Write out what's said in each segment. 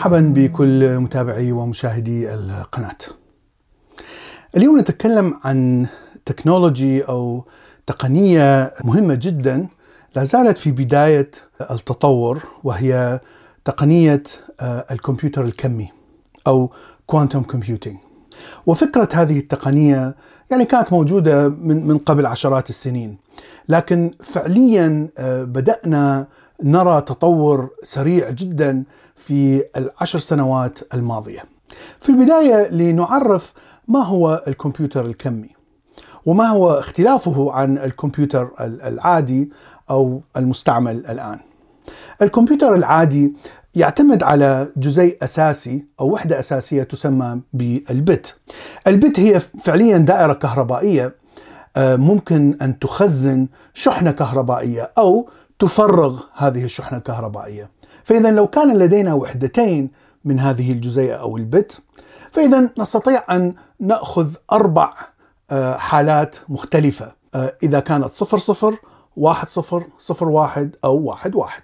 مرحبا بكل متابعي ومشاهدي القناة. اليوم نتكلم عن technology أو تقنية مهمة جدا لا زالت في بداية التطور وهي تقنية الكمبيوتر الكمي أو quantum computing. وفكرة هذه التقنية يعني كانت موجودة من من قبل عشرات السنين، لكن فعليا بدأنا نرى تطور سريع جدا في العشر سنوات الماضية. في البداية لنعرف ما هو الكمبيوتر الكمي وما هو اختلافه عن الكمبيوتر العادي أو المستعمل الآن. الكمبيوتر العادي يعتمد على جزيء أساسي أو وحدة أساسية تسمى بالبت. البت هي فعليا دائرة كهربائية ممكن أن تخزن شحنة كهربائية أو تفرغ هذه الشحنة الكهربائية. فاذا لو كان لدينا وحدتين من هذه الجزيئة أو البت فاذا نستطيع أن نأخذ أربع حالات مختلفة إذا كانت صفر صفر واحد صفر صفر واحد أو واحد واحد.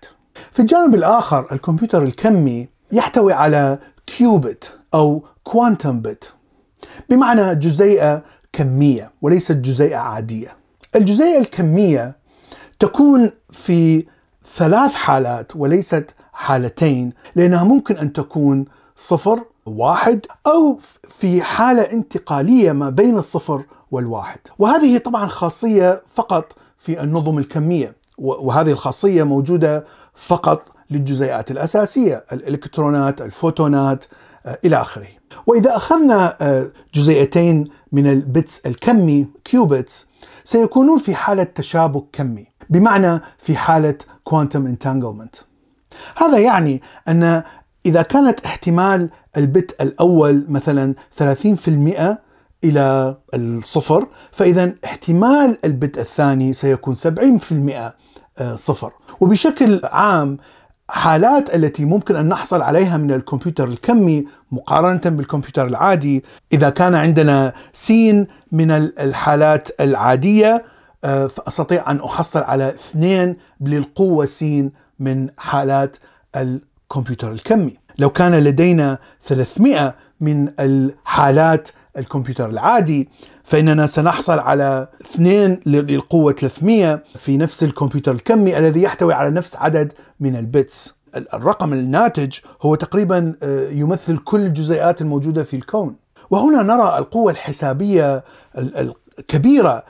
في الجانب الآخر الكمبيوتر الكمي يحتوي على كيوبت أو كوانتم بت بمعنى جزيئة كمية وليست جزيئة عادية. الجزيئة الكمية تكون في ثلاث حالات وليست حالتين لأنها ممكن أن تكون صفر واحد أو في حالة انتقالية ما بين الصفر والواحد. وهذه طبعا خاصية فقط في النظم الكمية وهذه الخاصية موجودة فقط للجزيئات الأساسية الإلكترونات الفوتونات إلى آخره. وإذا أخذنا جزيئتين من ال bits الكمي qubits سيكونون في حالة تشابك كمي. بمعنى في حالة quantum entanglement هذا يعني أن إذا كانت احتمال ال bit الأول مثلا 30% إلى الصفر فإذا احتمال ال bit الثاني سيكون 70% صفر. وبشكل عام حالات التي ممكن أن نحصل عليها من الكمبيوتر الكمي مقارنة بالكمبيوتر العادي إذا كان عندنا سين من الحالات العادية فأستطيع أن أحصل على اثنين للقوه سين من حالات الكمبيوتر الكمي. لو كان لدينا 300 من الحالات الكمبيوتر العادي فإننا سنحصل على اثنين للقوة 300 في نفس الكمبيوتر الكمي الذي يحتوي على نفس عدد من البتس. الرقم الناتج هو تقريبا يمثل كل الجزيئات الموجودة في الكون. وهنا نرى القوة الحسابية الكبيرة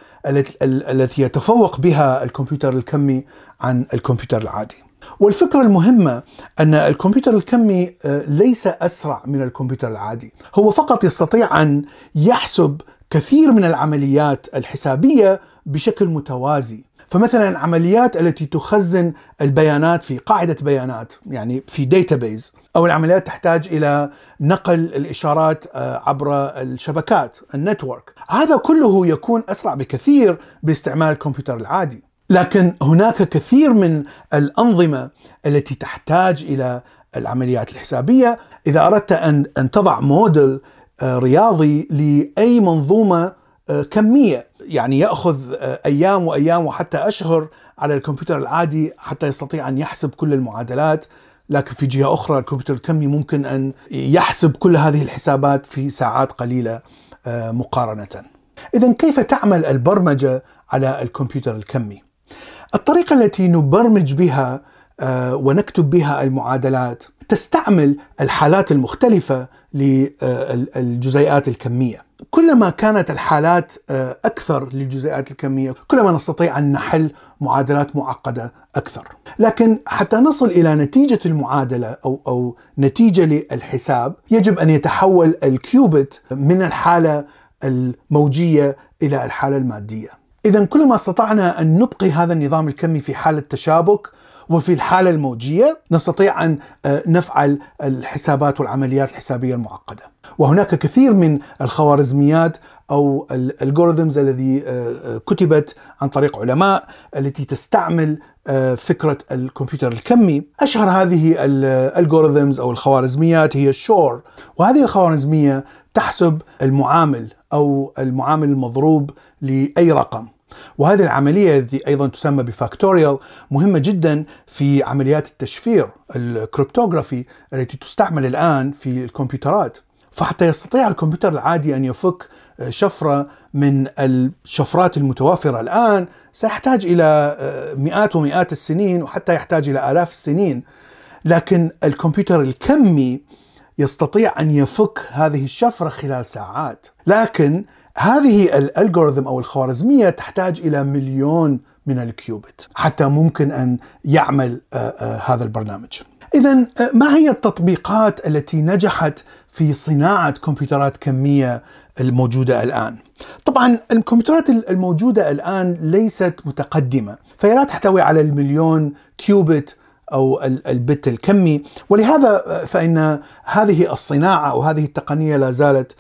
التي يتفوق بها الكمبيوتر الكمي عن الكمبيوتر العادي. والفكرة المهمة أن الكمبيوتر الكمي ليس أسرع من الكمبيوتر العادي. هو فقط يستطيع أن يحسب كثير من العمليات الحسابية بشكل متوازي. فمثلا عمليات التي تخزن البيانات في قاعدة بيانات يعني في database أو العمليات تحتاج إلى نقل الإشارات عبر الشبكات ال network. هذا كله يكون أسرع بكثير باستعمال الكمبيوتر العادي. لكن هناك كثير من الأنظمة التي تحتاج إلى العمليات الحسابية. إذا أردت أن أن تضع موديل رياضي لأي منظومة كمية يعني يأخذ أيام وأيام وحتى أشهر على الكمبيوتر العادي حتى يستطيع أن يحسب كل المعادلات لكن في جهة أخرى الكمبيوتر الكمي ممكن أن يحسب كل هذه الحسابات في ساعات قليلة مقارنة إذا كيف تعمل البرمجة على الكمبيوتر الكمي؟ الطريقة التي نبرمج بها ونكتب بها المعادلات. تستعمل الحالات المختلفة للجزيئات الكمية. كلما كانت الحالات أكثر للجزيئات الكمية كلما نستطيع أن نحل معادلات معقدة أكثر. لكن حتى نصل إلى نتيجة المعادلة أو, أو نتيجة للحساب يجب أن يتحول الكيوبت من الحالة الموجية إلى الحالة المادية. إذا كلما استطعنا أن نبقي هذا النظام الكمي في حالة تشابك وفي الحالة الموجية نستطيع أن نفعل الحسابات والعمليات الحسابية المعقدة. وهناك كثير من الخوارزميات أو ال algorithms الذي كتبت عن طريق علماء التي تستعمل فكرة الكمبيوتر الكمي. أشهر هذه ال algorithms أو الخوارزميات هي ال Shor وهذه الخوارزمية تحسب المعامل أو المعامل المضروب لأي رقم. وهذه العملية التي أيضا تسمى ب factorial مهمة جدا في عمليات التشفير ال cryptography التي تستعمل الآن في الكمبيوترات. فحتى يستطيع الكمبيوتر العادي أن يفك شفرة من الشفرات المتوافرة الآن سيحتاج إلى مئات ومئات السنين وحتى يحتاج إلى آلاف السنين. لكن الكمبيوتر الكمي يستطيع أن يفك هذه الشفرة خلال ساعات، لكن هذه ال algorithm أو الخوارزمية تحتاج إلى مليون من الكيوبت حتى ممكن أن يعمل آه، آه، هذا البرنامج. اذا آه، ما هي التطبيقات التي نجحت في صناعة كمبيوترات كمية الموجودة الآن؟ طبعا الكمبيوترات الموجودة الآن ليست متقدمة، فهي لا تحتوي على المليون كيوبت أو البت الكمي ولهذا فإن هذه الصناعة أو هذه التقنية لا زالت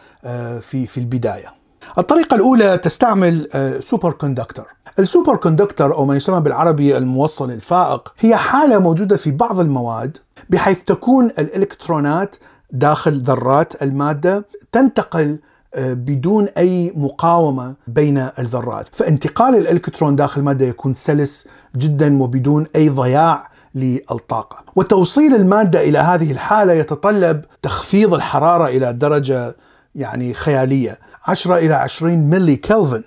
في في البداية. الطريقة الأولى تستعمل superconductor. ال superconductor أو ما يسمى بالعربي الموصل الفائق هي حالة موجودة في بعض المواد بحيث تكون الإلكترونات داخل ذرات المادة تنتقل آه، بدون أي مقاومة بين الذرات، فانتقال الإلكترون داخل المادة يكون سلس جدا وبدون أي ضياع للطاقة وتوصيل المادة إلى هذه الحالة يتطلب تخفيض الحرارة إلى درجة يعني خيالية. 10 إلى 20 ملي كلفن.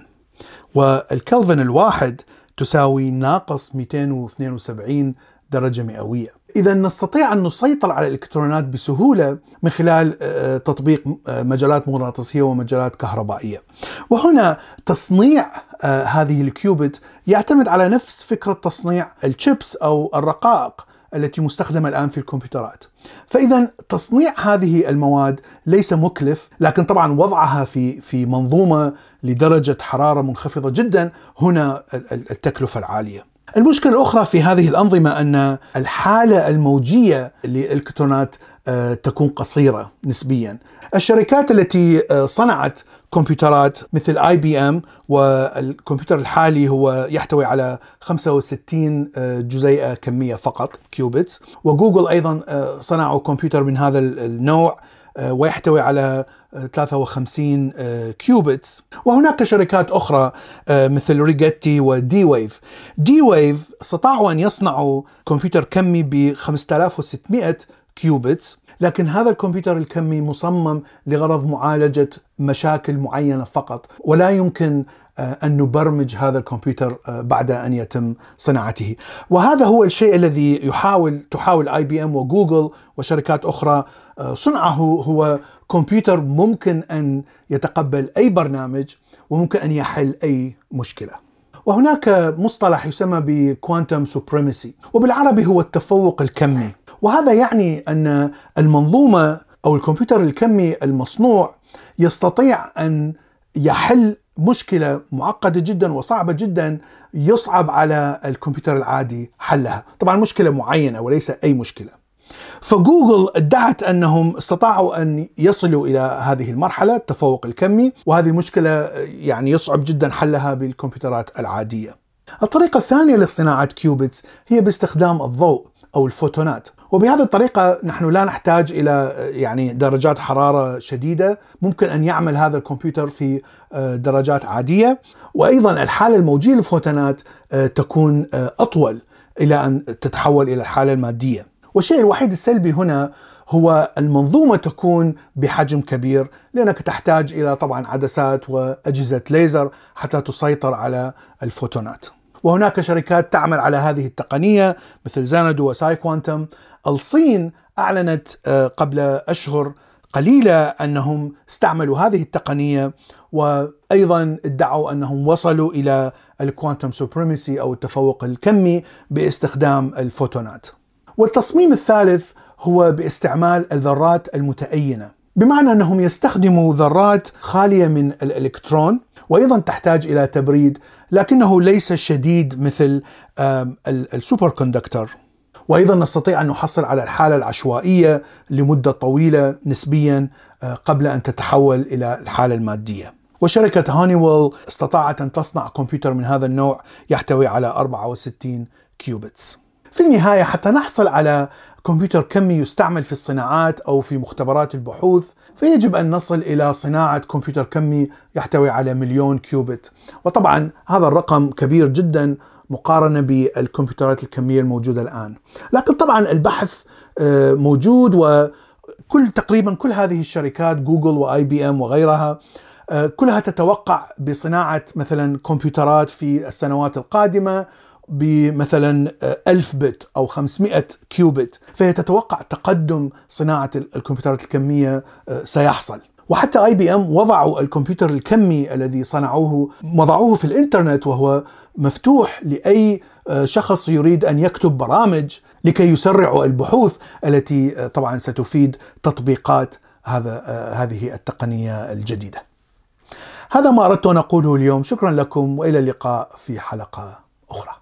والكلفن الواحد تساوي ناقص 272 درجة مئوية. إذا نستطيع أن نسيطر على الإلكترونات بسهولة من خلال آه، تطبيق آه، مجالات مغناطيسية ومجالات كهربائية. وهنا تصنيع آه، هذه الكيوبت يعتمد على نفس فكرة تصنيع الشيبس أو الرقائق. التي مستخدمة الآن في الكمبيوترات. فإذا تصنيع هذه المواد ليس مكلف لكن طبعا وضعها في في منظومة لدرجة حرارة منخفضة جدا هنا التكلفة العالية. المشكلة الأخرى في هذه الأنظمة أن الحالة الموجية للإلكترونات آه، تكون قصيرة نسبيا. الشركات التي آه، صنعت كمبيوترات مثل IBM والكمبيوتر الحالي هو يحتوي على 65 آه، جزيئة كمية فقط qubits و Google أيضا صنعوا كمبيوتر من هذا النوع. ويحتوي على 53 آه، qubits وهناك شركات أخرى آه، مثل Rigetti و D-Wave D-Wave استطاعوا أن يصنعوا كمبيوتر كمي ب 5600 qubits لكن هذا الكمبيوتر الكمي مصمم لغرض معالجة مشاكل معينة فقط. ولا يمكن آه، أن نبرمج هذا الكمبيوتر آه، بعد أن يتم صناعته. وهذا هو الشيء الذي يحاول تحاول IBM و Google وشركات أخرى آه، صنعه هو كمبيوتر ممكن أن يتقبل أي برنامج وممكن أن يحل أي مشكلة. وهناك مصطلح يسمى ب quantum supremacy وبالعربي هو التفوق الكمي. وهذا يعني أن المنظومة أو الكمبيوتر الكمي المصنوع يستطيع أن يحل مشكلة معقدة جدا وصعبة جدا يصعب على الكمبيوتر العادي حلها، طبعا مشكلة معينة وليس أي مشكلة. فجوجل ادعت أنهم استطاعوا أن يصلوا إلى هذه المرحلة التفوق الكمي وهذه المشكلة يعني يصعب جدا حلها بالكمبيوترات العادية. الطريقة الثانية لصناعه qubits هي باستخدام الضوء أو الفوتونات وبهذه الطريقة نحن لا نحتاج إلى يعني درجات حرارة شديدة. ممكن أن يعمل هذا الكمبيوتر في آه، درجات عادية. وأيضا الحالة الموجية للفوتونات آه، تكون آه، أطول إلى أن تتحول إلى الحالة المادية. والشيء الوحيد السلبي هنا هو المنظومة تكون بحجم كبير لأنك تحتاج إلى طبعا عدسات وأجهزة ليزر حتى تسيطر على الفوتونات. وهناك شركات تعمل على هذه التقنية مثل زانادو وساي كوانتم الصين أعلنت آه، قبل أشهر قليلة أنهم استعملوا هذه التقنية وأيضا ادعوا أنهم وصلوا إلى ال quantum supremacy أو التفوق الكمي باستخدام الفوتونات. والتصميم الثالث هو باستعمال الذرات المتأينة بمعنى أنهم يستخدموا ذرات خالية من الإلكترون وأيضا تحتاج إلى تبريد لكنه ليس شديد مثل ال superconductor وأيضا نستطيع أن نحصل على الحالة العشوائية لمدة طويلة نسبيا آه، قبل أن تتحول إلى الحالة المادية. وشركة هانيويل استطاعت أن تصنع كمبيوتر من هذا النوع يحتوي على 64 qubits. في النهاية حتى نحصل على كمبيوتر كمي يستعمل في الصناعات أو في مختبرات البحوث فيجب أن نصل إلى صناعة كمبيوتر كمي يحتوي على مليون qubit وطبعا هذا الرقم كبير جدا مقارنة بالكمبيوترات الكمية الموجودة الآن. لكن طبعا البحث آه، موجود وكل تقريبا كل هذه الشركات جوجل و IBM وغيرها آه، كلها تتوقع بصناعة مثلا كمبيوترات في السنوات القادمة. بمثلا 1000 bit أو 500 qubit فهي تتوقع تقدم صناعة الكمبيوترات الكمية آه، سيحصل وحتى IBM وضعوا الكمبيوتر الكمي الذي صنعوه وضعوه في الإنترنت وهو مفتوح لأي آه، شخص يريد أن يكتب برامج لكي يسرعوا البحوث التي آه، طبعا ستفيد تطبيقات هذا هذه التقنية الجديدة. هذا ما أردت أن أقوله اليوم، شكرا لكم وإلى اللقاء في حلقة أخرى.